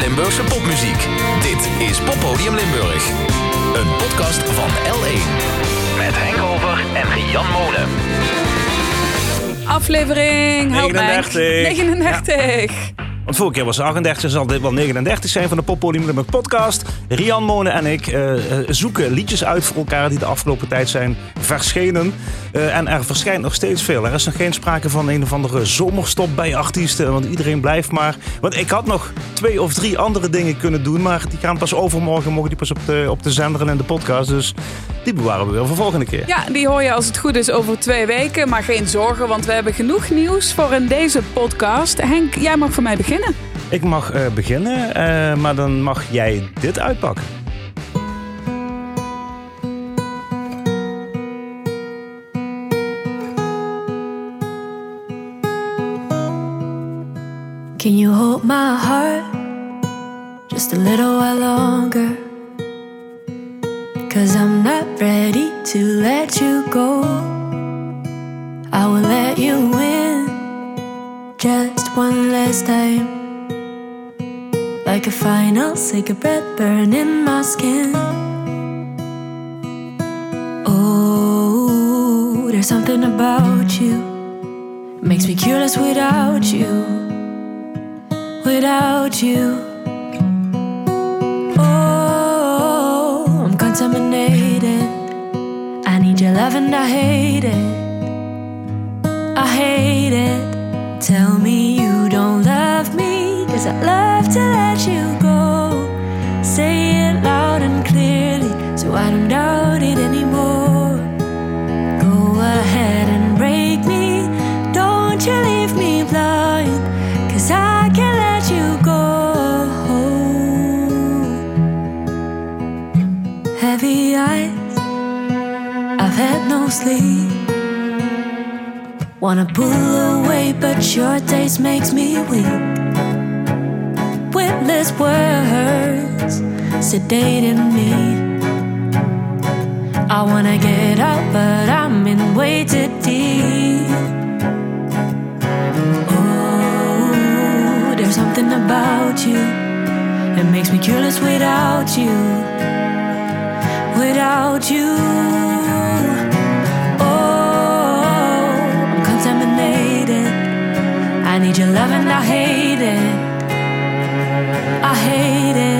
Limburgse popmuziek. Dit is Poppodium Limburg. Een podcast van L1. Met Henk Over en Jan Molen. Aflevering help mij. 39. 39. Want vorige keer was het 38, zal dit wel 39 zijn van de Poppodium Limburg podcast. Rian Monen en ik eh, zoeken liedjes uit voor elkaar die de afgelopen tijd zijn verschenen. Eh, en er verschijnt nog steeds veel. Er is nog geen sprake van een of andere zomerstop bij artiesten. Want iedereen blijft maar. Want ik had nog twee of drie andere dingen kunnen doen. Maar die gaan pas overmorgen, mogen die pas op de, op de zender en in de podcast. Dus die bewaren we weer voor volgende keer. Ja, die hoor je als het goed is over twee weken. Maar geen zorgen, want we hebben genoeg nieuws voor in deze podcast. Henk, jij mag voor mij beginnen. Ik mag eh, beginnen, eh, maar dan mag jij dit uitpakken. Can you hold my heart just a little while longer? Cause I'm not ready to let you go. I will let you in just one last time. Like a final cigarette burning my skin. Oh, there's something about you. Makes me curious without you without you. Oh, I'm contaminated. I need your love and I hate it. I hate it. Tell me you don't love me, cause I love you go. Say it loud and clearly, so I don't doubt it anymore. Go ahead and break me. Don't you leave me blind, cause I can't let you go. Heavy eyes, I've had no sleep. Wanna pull away, but your taste makes me weak. Witless words sedating me. I wanna get up, but I'm in way too deep. Oh, there's something about you that makes me curious without you. Without you. Oh, I'm contaminated. I need your love and I hate it. I hate it.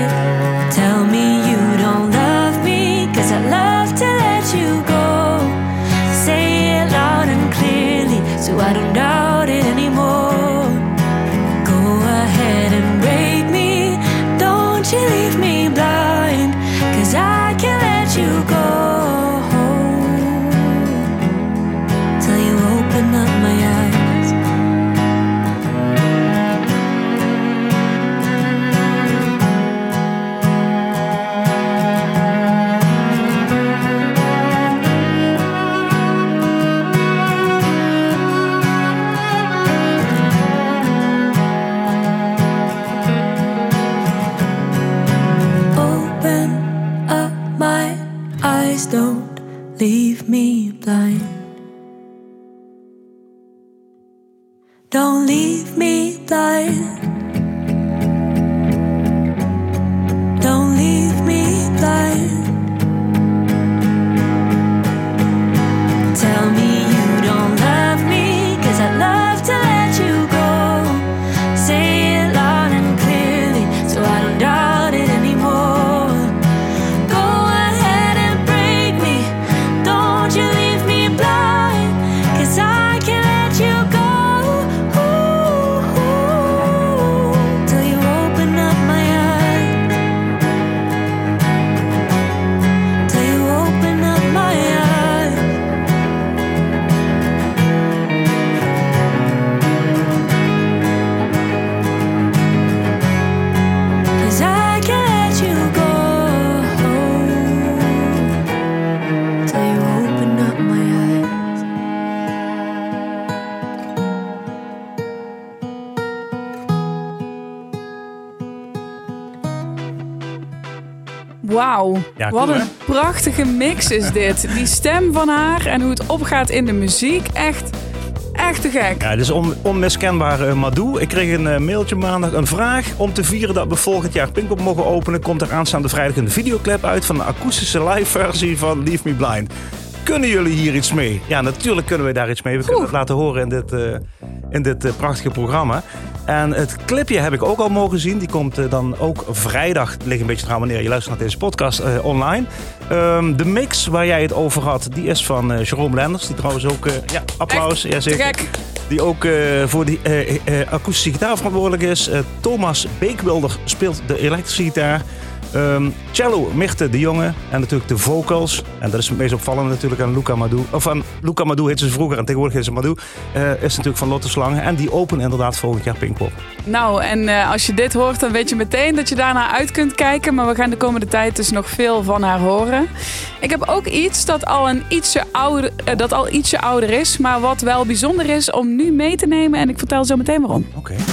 Wauw, Ja, wat een prachtige mix is dit. Die stem van haar en hoe het opgaat in de muziek. Echt, echt te gek. Ja, dit is on, onmiskenbaar uh, Madou. Ik kreeg een uh, mailtje maandag, een vraag. Om te vieren dat we volgend jaar Pinkpop mogen openen... komt er aanstaande vrijdag een videoclip uit... van de akoestische live versie van Leave Me Blind. Kunnen jullie hier iets mee? Ja, natuurlijk kunnen we daar iets mee. We kunnen het laten horen in dit, uh, in dit prachtige programma. En het clipje heb ik ook al mogen zien. Die komt uh, dan ook vrijdag, ligt een beetje trouw wanneer je luistert naar deze podcast, uh, online. Um, de mix waar jij het over had, die is van uh, Jerome Lenders. Die trouwens ook, ja, applaus. Echt? Ja, zeker. Gek. Die ook voor die akoestische gitaar verantwoordelijk is. Thomas Beekwilder speelt de elektrische gitaar. Um, cello, Mirte de Jonge en natuurlijk de vocals. En dat is het meest opvallende natuurlijk aan Luca Madou. Of aan Luca Madou heet ze vroeger en tegenwoordig heet ze Madou. Uh, is natuurlijk van Lotte Slangen. En die openen inderdaad volgend jaar Pinkpop. Nou, en uh, als je dit hoort, dan weet je meteen dat je daarnaar uit kunt kijken. Maar we gaan de komende tijd dus nog veel van haar horen. Ik heb ook iets dat al, een ietsje ouder, uh, dat al ietsje ouder is. Maar wat wel bijzonder is om nu mee te nemen. En ik vertel zo meteen waarom. Oké. Okay.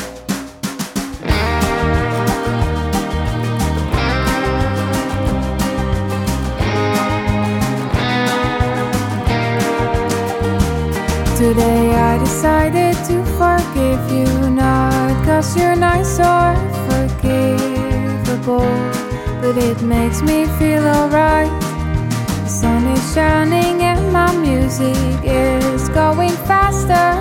Today I decided to forgive you. Not cause you're nice or forgivable But it makes me feel alright. The sun is shining and my music is going faster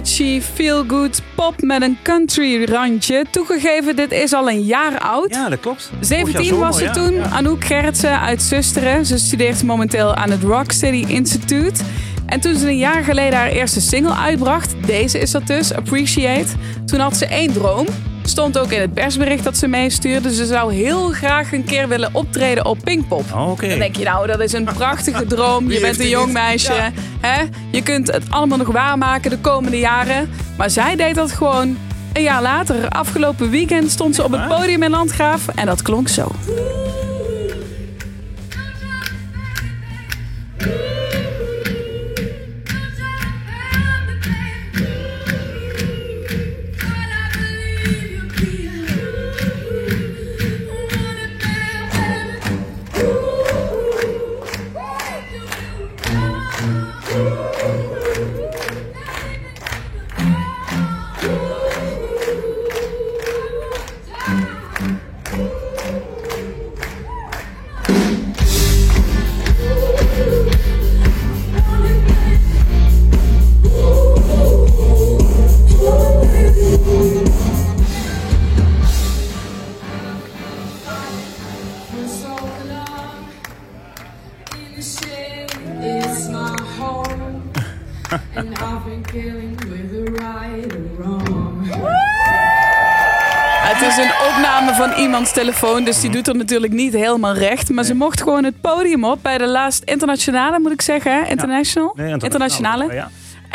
Catchy, feel good pop met een country randje. Toegegeven, dit is al een jaar oud. Ja, dat klopt. 17 was ze toen. Anouk Gerritsen uit Zusteren. Ze studeert momenteel aan het Rock City Institute. En toen ze een jaar geleden haar eerste single uitbracht, deze is dat dus, Appreciate, toen had ze één droom. Stond ook in het persbericht dat ze meestuurde. Ze zou heel graag een keer willen optreden op Pinkpop. Oh. Dan denk je nou, dat is een prachtige droom. Je bent een jong meisje. Ja. Hè? Je kunt het allemaal nog waarmaken de komende jaren. Maar zij deed dat gewoon een jaar later. Afgelopen weekend stond ze op het podium in Landgraaf. En dat klonk zo. Telefoon, dus die doet er natuurlijk niet helemaal recht. Maar ze mocht gewoon het podium op bij de laatst internationale, moet ik zeggen. International? Nee, internationale. Ja.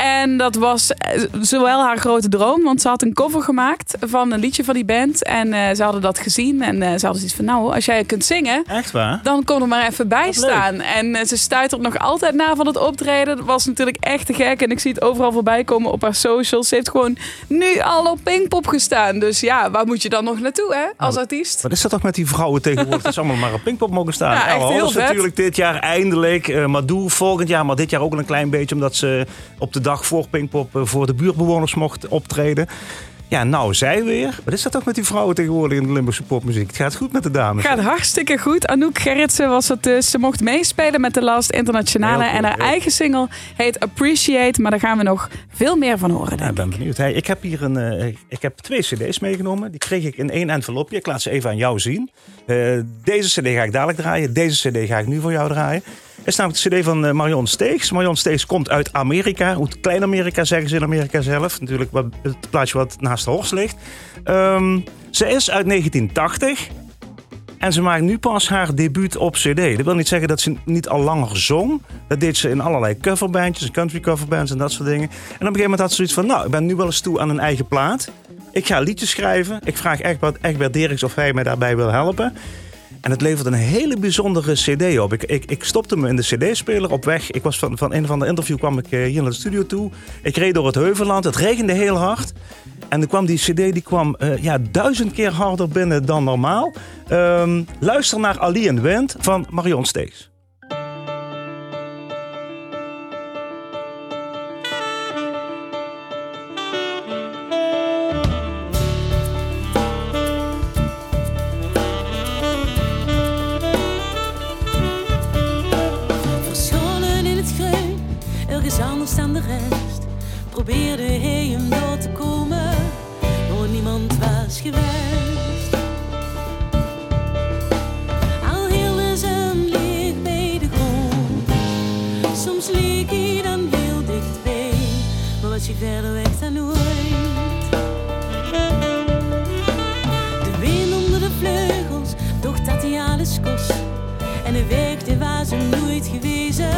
En dat was eh, zowel haar grote droom, want ze had een cover gemaakt van een liedje van die band. En eh, ze hadden dat gezien en eh, ze hadden zoiets van, nou, als jij kunt zingen, Echt waar? dan kom er maar even bij staan. En eh, ze stuitert nog altijd na van het optreden. Dat was natuurlijk echt te gek. En ik zie het overal voorbij komen op haar socials. Ze heeft gewoon nu al op Pinkpop gestaan. Dus ja, waar moet je dan nog naartoe, hè? Als artiest. Wat is dat toch met die vrouwen tegenwoordig? Dat ze allemaal maar op Pinkpop mogen staan. Ja, echt heel vet. natuurlijk dit jaar eindelijk. Madou volgend jaar, maar dit jaar ook al een klein beetje. Omdat ze op de dag voor Pinkpop eh, voor de buurtbewoners mocht optreden. Ja, nou, zij weer. Wat is dat toch met die vrouwen tegenwoordig in de Limburgse popmuziek? Het gaat goed met de dames. Gaat hartstikke goed. Anouk Gerritsen was het dus. Ze mocht meespelen met de Last Internationale. Cool, en haar heel eigen single heet Appreciate. Maar daar gaan we nog veel meer van horen, Ja, ik ben benieuwd. Hey, ik heb hier een, eh, ik heb twee cd's meegenomen. Die kreeg ik in één envelopje. Ik laat ze even aan jou zien. Eh, deze cd ga ik dadelijk draaien. Deze cd ga ik nu voor jou draaien. Is namelijk de cd van eh, Marion Steegs. Marion Steegs komt uit Amerika. Hoe klein Amerika zeggen ze in Amerika zelf. Natuurlijk wat, het plaatsje wat naast de Horst ligt. Ehm, ze is uit 1980. En ze maakt nu pas haar debuut op CD. Dat wil niet zeggen dat ze niet al langer zong. Dat deed ze in allerlei coverbandjes, country coverbands en dat soort dingen. En op een gegeven moment had ze zoiets van: Nou, ik ben nu wel eens toe aan een eigen plaat. Ik ga liedjes schrijven. Ik vraag Egbert, Egbert Deriks of hij mij daarbij wil helpen. En het levert een hele bijzondere CD op. Ik, ik, ik stopte me in de CD-speler op weg. Ik was van, van een van de interview kwam ik eh, hier naar de studio toe. Ik reed door het Heuvelland. Het regende heel hard. En dan kwam die CD die kwam, eh, ja, duizend keer harder binnen dan normaal. Ehm, luister naar Ali en Wind van Marion Steegs. Verder weg dan ooit. De wind onder de vleugels, toch dat hij alles kost. En de weg die was hem nooit gewezen,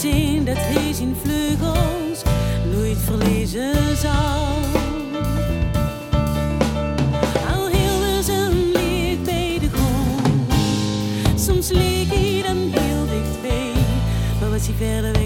Zien dat hij zijn vleugels nooit verliezen zal. Al ze hem licht bij de grond. Soms leek hij dan heel dichtbij, maar was hij verder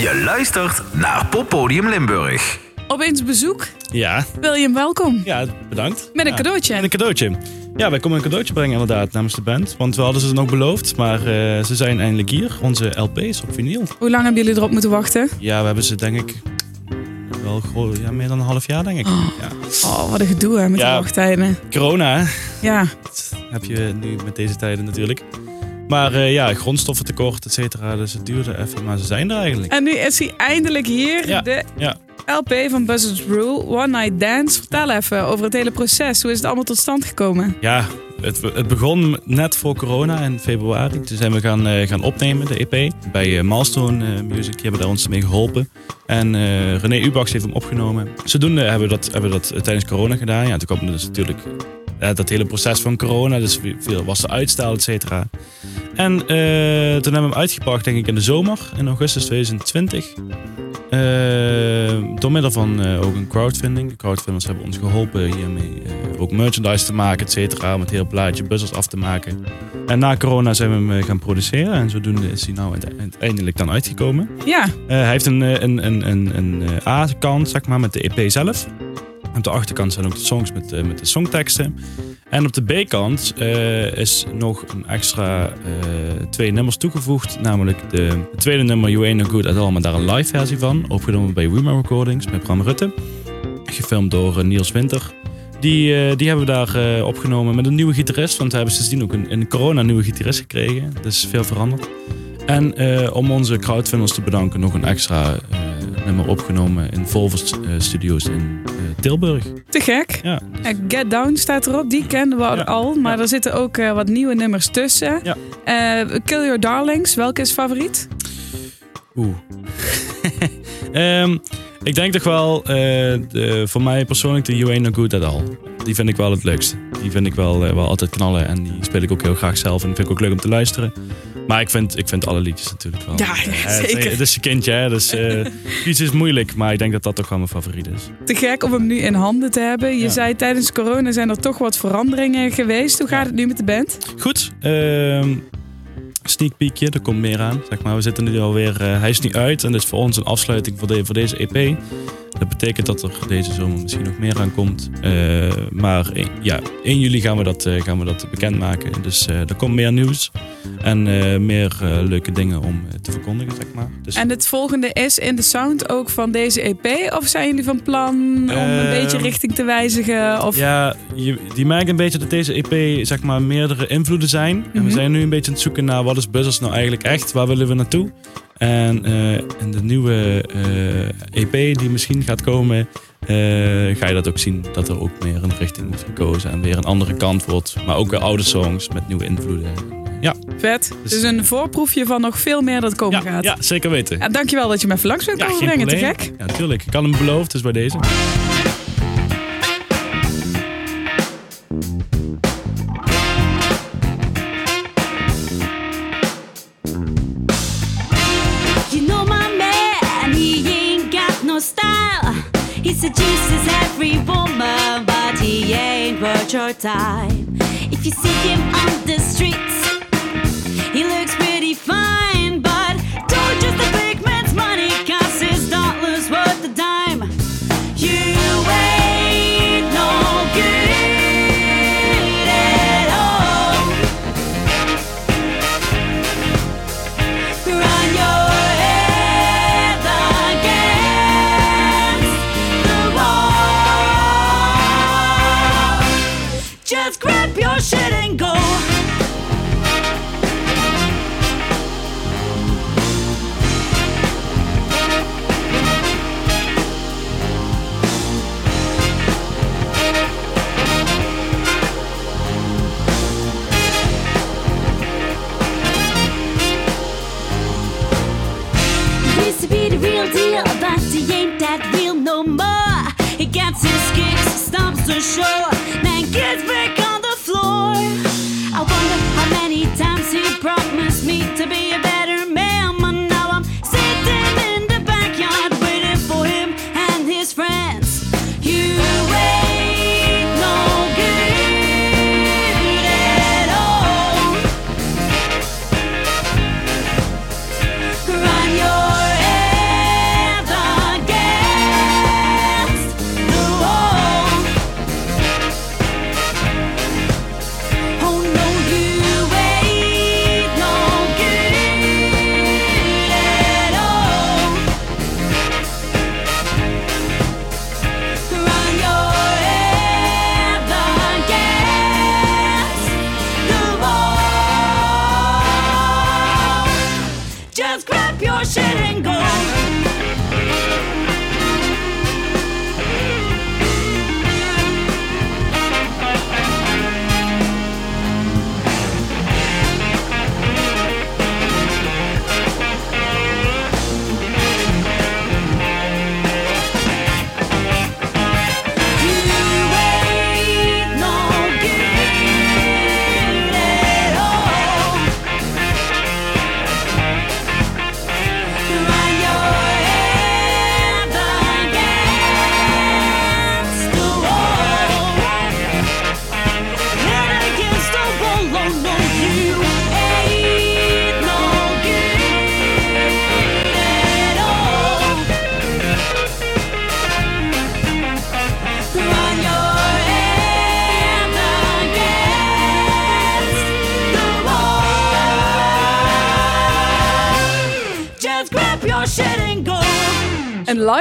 Je luistert naar Poppodium Limburg. Opeens bezoek. Ja, William, welkom. ja bedankt. Met een Ja, cadeautje. Met een cadeautje. Ja, wij komen een cadeautje brengen inderdaad namens de band. Want we hadden ze nog beloofd, maar eh, ze zijn eindelijk hier. Onze LP's op vinyl. Hoe lang hebben jullie erop moeten wachten? Ja, we hebben ze denk ik wel ja, meer dan een half jaar denk ik. Ja. Oh, wat een gedoe hè, met Ja. de wachttijden. Corona? Ja, dat heb je nu met deze tijden natuurlijk. Maar eh, ja, grondstoffen tekort, et cetera. Dus het duurde even, maar ze zijn er eigenlijk. en nu is hij eindelijk hier. Ja. De Ja. LP van Buzzard's Rule, One Night Dance. Vertel even over het hele proces. Hoe is het allemaal tot stand gekomen? Ja, het, het begon net voor corona in februari. Toen zijn we gaan, eh, gaan opnemen, de EP. Bij eh, Milestone Music, die hebben daar ons mee geholpen. En René Ubachs heeft hem opgenomen. Zodoende hebben we dat, hebben dat tijdens corona gedaan. Ja, toen kwam er dus natuurlijk eh, dat hele proces van corona. Dus veel was er uitstel, et cetera. En eh, toen hebben we hem uitgebracht, denk ik, in de zomer, in augustus 2020. Eh, door middel van ook een crowdfunding. De crowdfunders hebben ons geholpen hiermee ook merchandise te maken, et cetera. Om het hele plaatje buzzers af te maken. En na corona zijn we hem gaan produceren. En zodoende is hij nou uite- uiteindelijk dan uitgekomen. Ja, hij heeft een, een, een, een, een A-kant, zeg maar, met de EP zelf. Op de achterkant zijn ook de songs met, eh, met de songteksten. En op de B-kant eh, is nog een extra eh, twee nummers toegevoegd. Namelijk de, tweede nummer, You Ain't No Good At All, maar daar een live versie van. Opgenomen bij Wima Recordings met Bram Rutte. Gefilmd door Niels Winter. Die, die hebben we daar opgenomen met een nieuwe gitarist. Want we hebben sindsdien ook een, in corona een nieuwe gitarist gekregen. Dus veel veranderd. En om onze crowdfunders te bedanken, nog een extra nummer opgenomen in Volvers eh, Studios in eh, Tilburg. te gek. Ja, Eh, Get Down staat erop, die kenden we Ja. al. Maar Ja. er zitten ook wat nieuwe nummers tussen. Ja. Kill Your Darlings, welke is favoriet? Oeh. Ehm, ik denk toch wel, de, voor mij persoonlijk, de You Ain't No Good At All. Die vind ik wel het leukste. Die vind ik wel, wel altijd knallen en die speel ik ook heel graag zelf. En vind ik ook leuk om te luisteren. Maar ik vind, ik vind alle liedjes natuurlijk wel. Ja, Eh, het- zeker. Het is een kindje, hè, dus eh iets is moeilijk. Maar ik denk dat dat toch wel mijn favoriet is. Te gek om hem nu in handen te hebben. Je Ja. zei tijdens corona zijn er toch wat veranderingen geweest. Hoe gaat het nu met de band? Goed, ehm sneak peekje, er komt meer aan. Zeg maar. We zitten nu alweer, eh, hij is nu uit en dat is voor ons een afsluiting voor, de, voor deze EP. Dat betekent dat er deze zomer misschien nog meer aan komt. Maar eh, ja, 1 juli gaan we dat, gaan we dat bekendmaken. Dus er komt meer nieuws en eh, meer eh, leuke dingen om eh, te verkondigen, zeg maar. Dus, En het volgende is in de sound ook van deze EP? Of zijn jullie van plan om een Ehm, beetje richting te wijzigen? Of... Ja, je, die merken een beetje dat deze EP zeg maar meerdere invloeden zijn. En we Mhm. zijn nu een beetje aan het zoeken naar wat is Buzzers nou eigenlijk echt? Waar willen we naartoe? En in de nieuwe EP die misschien gaat komen, ga je dat ook zien. Dat er ook meer een richting wordt gekozen. En weer een andere kant wordt. Maar ook weer oude songs met nieuwe invloeden. Ja, Vet. Dus- Dus een voorproefje van nog veel meer dat komen ja, gaat. ja zeker weten. Ja, dankjewel dat je me even langs bent Ja, komen brengen. Te gek. Ja, natuurlijk. Ik had hem beloofd, dus bij deze. Your time. If you see him on the streets,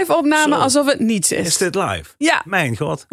live opname Zo. alsof het niets is. Is dit live? Ja, Mijn god. 100%.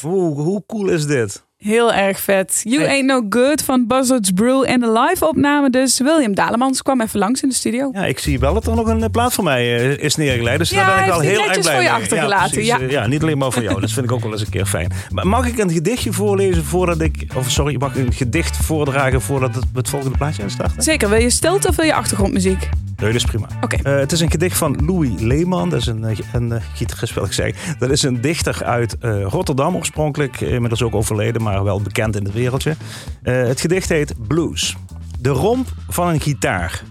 Hoe, hoe cool is dit? Heel erg vet. You Hey. Ain't No Good van Buzzards Brew. En de live opname dus. William Dalemans kwam even langs in de studio. Ja, ik zie wel dat er nog een eh, plaat voor mij eh, is neergelegd. Dus Ja, daar ben ik die heel erg blij voor je mee. achtergelaten, ja. Eh, ja, niet alleen maar voor jou. Dat vind ik ook wel eens een keer fijn. Maar mag ik een gedichtje voorlezen voordat ik... Of sorry, mag ik een gedicht voordragen voordat het, het volgende plaatje instart? Zeker. Wil je stilte of wil je achtergrondmuziek? Nee, dat is prima. Oké. Eh, het is een gedicht van Louis Leeman. Dat is een, eh, een eh, gitarist, wil ik zeggen. Dat is een dichter uit eh, Rotterdam oorspronkelijk. Inmiddels ook overleden, maar wel bekend in het wereldje. Eh, het gedicht heet Blues. De romp van een gitaar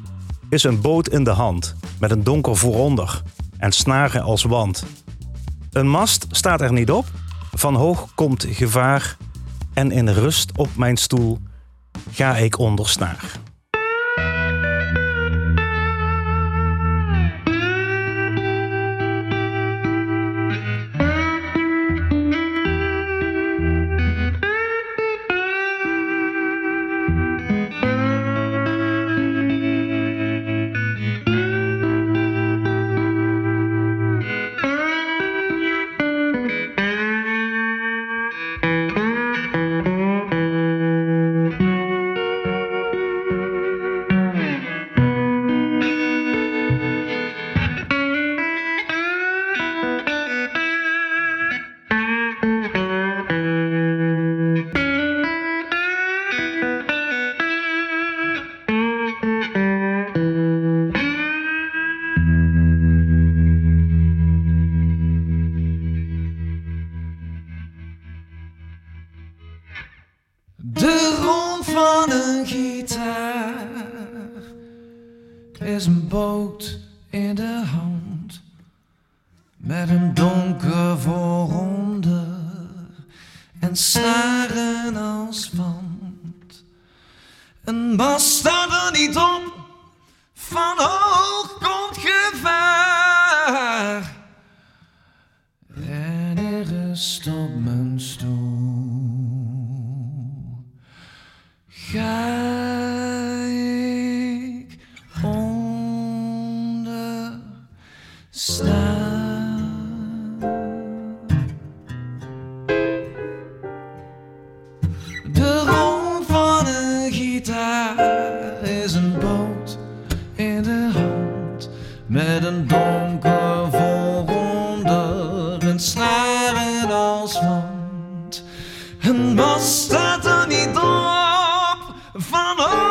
is een boot in de hand. Met een donker vooronder en snaren als wand. Een mast staat er niet op. Van hoog komt gevaar. En in rust op mijn stoel ga ik onder snaar. Van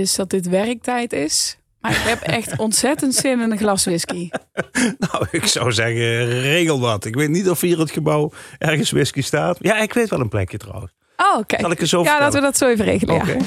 is dat dit werktijd is. Maar ik heb echt ontzettend zin in een glas whisky. Nou, ik zou zeggen, regel wat. Ik weet niet of hier het gebouw ergens whisky staat. Ja, ik weet wel een plekje trouwens. Oh, kijk. Zal ik er zo Ja, vertellen? laten we dat zo even regelen. Oké. Ja.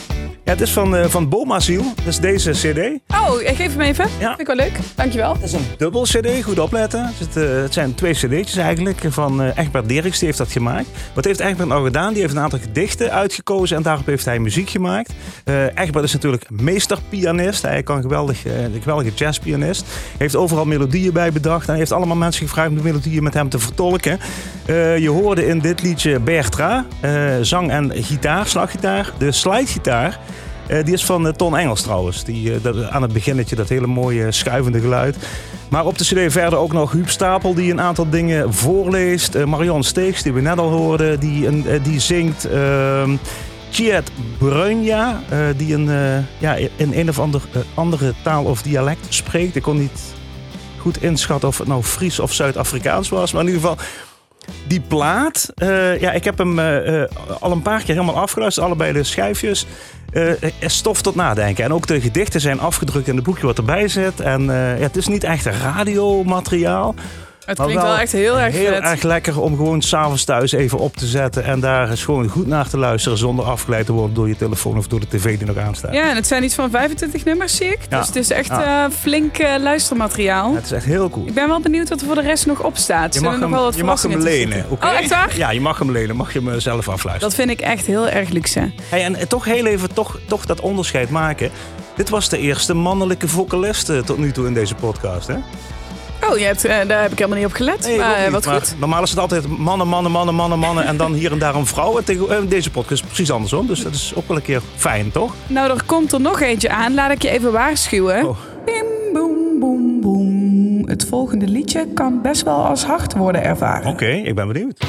Ja, het is van, eh van Bomasiel. Dat is deze cd. Oh, geef hem even. Ja. Vind ik wel leuk. Dankjewel. Het is een dubbel cd, goed opletten. Het, eh, het zijn twee cd'tjes eigenlijk van eh Egbert Dirks, die heeft dat gemaakt. Wat heeft Egbert nou gedaan? Die heeft een aantal gedichten uitgekozen en daarop heeft hij muziek gemaakt. Eh Egbert is natuurlijk meesterpianist. Hij kan geweldig, een geweldige jazzpianist. Hij heeft overal melodieën bij bedacht. En hij heeft allemaal mensen gevraagd om de melodieën met hem te vertolken. Je hoorde in dit liedje Bertra, zang en gitaar, slaggitaar. De slidegitaar. Eh, die is van eh, Ton Engels trouwens. Die, eh, dat, aan het beginnetje, dat hele mooie schuivende geluid. Maar op de cd verder ook nog Huub Stapel die een aantal dingen voorleest. Marion Steegs, die we net al hoorden, die, die zingt. ehm Chiet Bruinja, eh, die een, ja, in een of ander, andere taal of dialect spreekt. Ik kon niet goed inschatten of het nou Fries of Zuid-Afrikaans was. Maar in ieder geval, die plaat, eh, ja, ik heb hem eh, eh, al een paar keer helemaal afgeluisterd, allebei de schijfjes. Er stof tot nadenken. En ook de gedichten zijn afgedrukt in het boekje wat erbij zit. En ja, het is niet echt radiomateriaal. Het maar klinkt wel echt heel erg heel vet. erg lekker om gewoon s'avonds thuis even op te zetten. En daar eens gewoon goed naar te luisteren. Zonder afgeleid te worden door je telefoon of door de tv die nog aanstaat. Ja, en het zijn iets van 25 nummers, zie ik. Ja. Dus het is echt Ja. eh, flink eh, luistermateriaal. Het is echt heel cool. Ik ben wel benieuwd wat er voor de rest nog op staat. Je mag, hem, wel je mag hem verrassingen lenen. Oh, echt waar? Ja, je mag hem lenen. Mag je hem zelf afluisteren. Dat vind ik echt heel erg luxe. Hey, en, toch heel even toch, toch dat onderscheid maken. Dit was de eerste mannelijke vocalist eh, tot nu toe in deze podcast. Hè? Oh, je hebt, eh, daar heb ik helemaal niet op gelet. Nee, maar eh, niet. wat Maar goed. Normaal is het altijd mannen, mannen, mannen, mannen, mannen. en dan hier en daar een vrouw. En tegen, eh, deze podcast is precies andersom. Dus dat is ook wel een keer fijn, toch? Nou, er komt er nog eentje aan. Laat ik je even waarschuwen. Oh. Bim, boem, boem, boem. Het volgende liedje kan best wel als hard worden ervaren. Oké, ik ben benieuwd.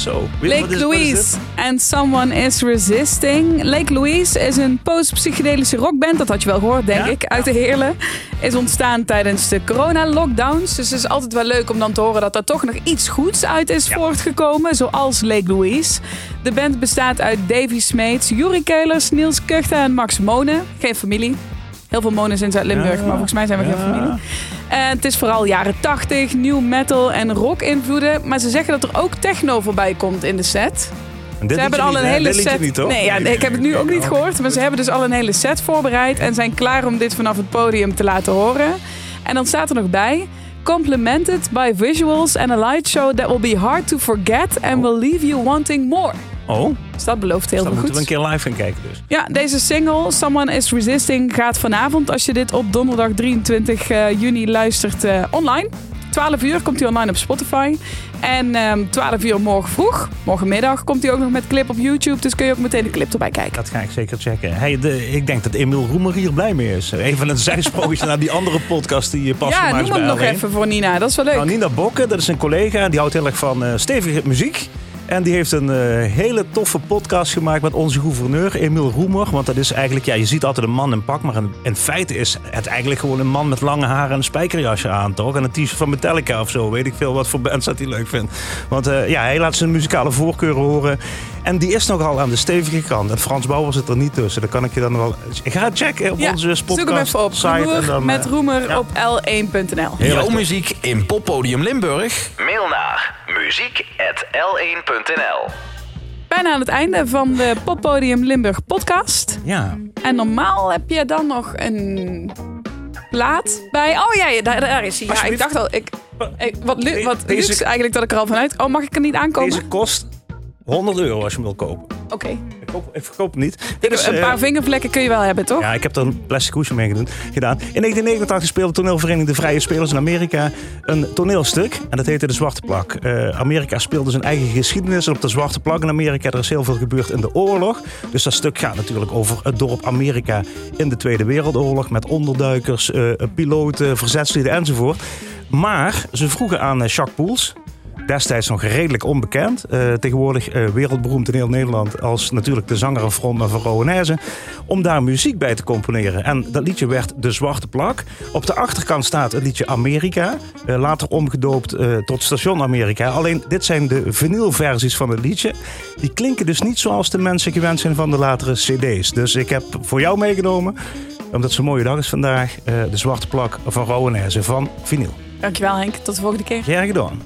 Zo. Lake Louise and Someone is Resisting. Lake Louise is een post-psychedelische rockband, dat had je wel gehoord, denk Ja? ik, uit de Heerlen. Is ontstaan tijdens de corona-lockdowns. Dus het is altijd wel leuk om dan te horen dat er toch nog iets goeds uit is voortgekomen, zoals Lake Louise. De band bestaat uit Davy Smeets, Juri Keulers, Niels Kuchten en Max Monen. Geen familie. Heel veel Monen in Zuid-Limburg, Ja. maar volgens mij zijn we geen familie. En het is vooral jaren 80, new metal en rock invloeden. Maar ze zeggen dat er ook techno voorbij komt in de set. Ze hebben al een hele set. niet, nee, ja, ik heb het nu ook niet gehoord. Maar ze hebben dus al een hele set voorbereid. En zijn klaar om dit vanaf het podium te laten horen. En dan staat er nog bij. Complemented by visuals and a light show that will be hard to forget and will leave you wanting more. Oh, Dus dat belooft heel dan veel moeten we goed. een keer live gaan kijken dus. Ja, deze single, Someone is Resisting, gaat vanavond, als je dit op donderdag 23 eh, juni luistert, eh, online. 12 uur komt hij online op Spotify. En ehm 12 uur morgen vroeg, morgenmiddag, komt hij ook nog met clip op YouTube. Dus kun je ook meteen de clip erbij kijken. Dat ga ik zeker checken. Hey, de, ik denk dat Emiel Roemer hier blij mee is. Even een zijsprongetje naar die andere podcast die je pas ja, gemaakt noem is bij hem nog L1. even voor Nina. Dat is wel leuk. Nou, Nina Bokke, dat is een collega. Die houdt heel erg van eh, stevige muziek. En die heeft een eh, hele toffe podcast gemaakt met onze gouverneur, Emiel Roemer. Want dat is eigenlijk, ja, je ziet altijd een man in pak. Maar in, in feite is het eigenlijk gewoon een man met lange haren en een spijkerjasje aan, toch? En een t-shirt van Metallica of zo. Weet ik veel wat voor bands dat hij leuk vindt. Want eh, ja, hij laat zijn muzikale voorkeuren horen. En die is nogal aan de stevige kant. En Frans Bauer zit er niet tussen. Dat kan ik je dan wel... Ga checken op ja, onze zoek hem podcast even op. site. Roemer en dan, met eh, Roemer ja. op l1.nl. Heel erg Jouw muziek in Poppodium Limburg? Mail naar muziek.l1.nl Bijna aan het einde van de Poppodium Limburg podcast. Ja. En normaal heb je dan nog een plaat bij. Oh ja, ja, daar, daar is hij. Ja, ik dacht al, ik, ik, wat, lu, wat Deze- luxe eigenlijk dat ik er al vanuit. Oh, mag ik er niet aankomen? Deze kost 100 euro als je hem wil kopen. Oké. Ik, koop, ik verkoop hem niet. Een eh, paar vingervlekken kun je wel hebben, toch? Ja, ik heb er een plastic hoesje mee gedaan. In 1989 speelde toneelvereniging De Vrije Spelers in Amerika een toneelstuk. En dat heette De Zwarte Plak. Eh, Amerika speelde zijn eigen geschiedenis. En op de Zwarte Plak in Amerika, er is heel veel gebeurd in de oorlog. Dus dat stuk gaat natuurlijk over het dorp Amerika in de Tweede Wereldoorlog. Met onderduikers, eh, piloten, verzetslieden enzovoort. Maar ze vroegen aan eh, Jacques Poels, destijds nog redelijk onbekend. eh, tegenwoordig eh, wereldberoemd in heel Nederland als natuurlijk de zanger en frontman van Rowanese. Om daar muziek bij te componeren. En dat liedje werd De Zwarte Plak. Op de achterkant staat het liedje Amerika. eh, later omgedoopt tot Station Amerika. Alleen dit zijn de vinylversies van het liedje. Die klinken dus niet zoals de mensen gewend zijn van de latere cd's. Dus ik heb voor jou meegenomen, omdat het zo'n mooie dag is vandaag, De Zwarte Plak van Rowanese van vinyl. Dankjewel Henk, tot de volgende keer. Graag gedaan.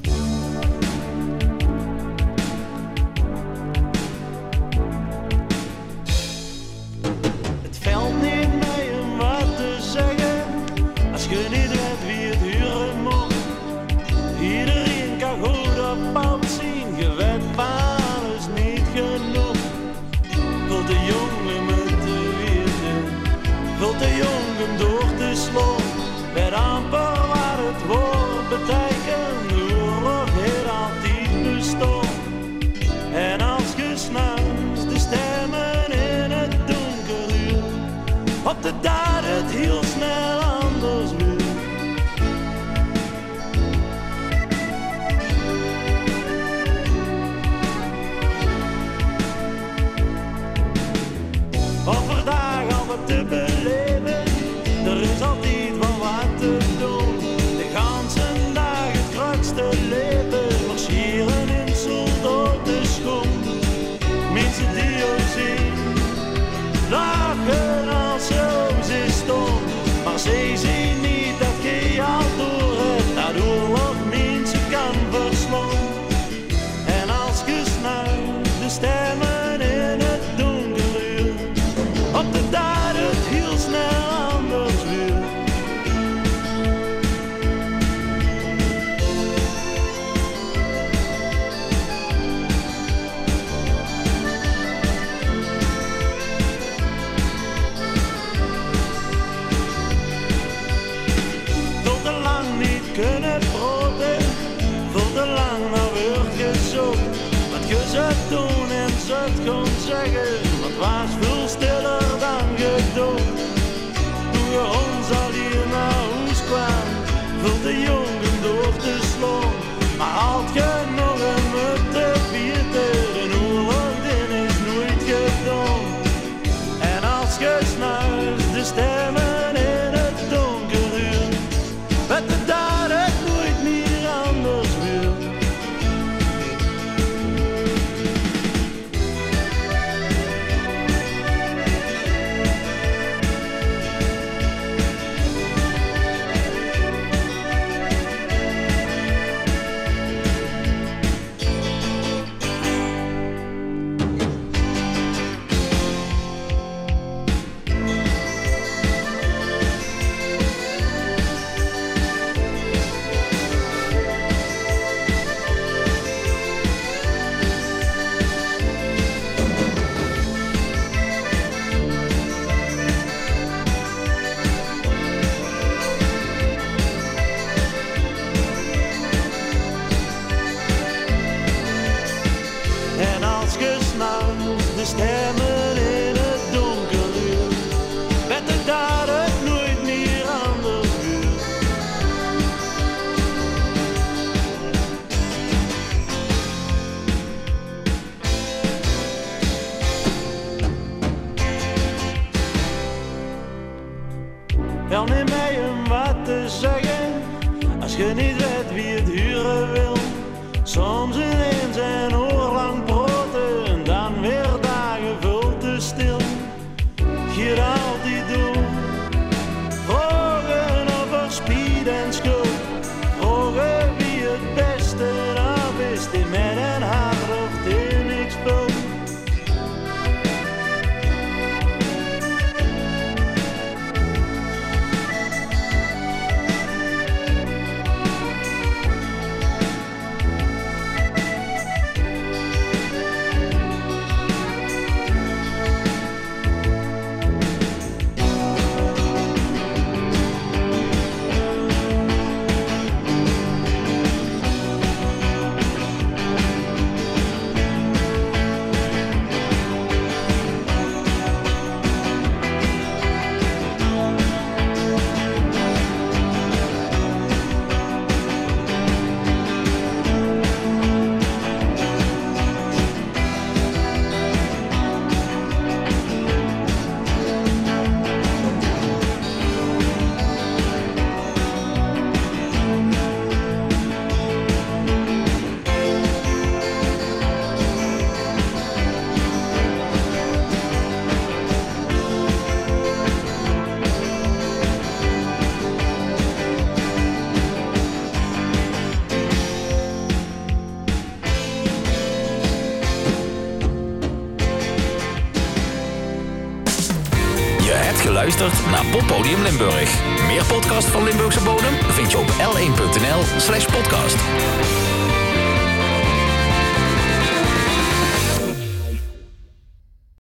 stand doen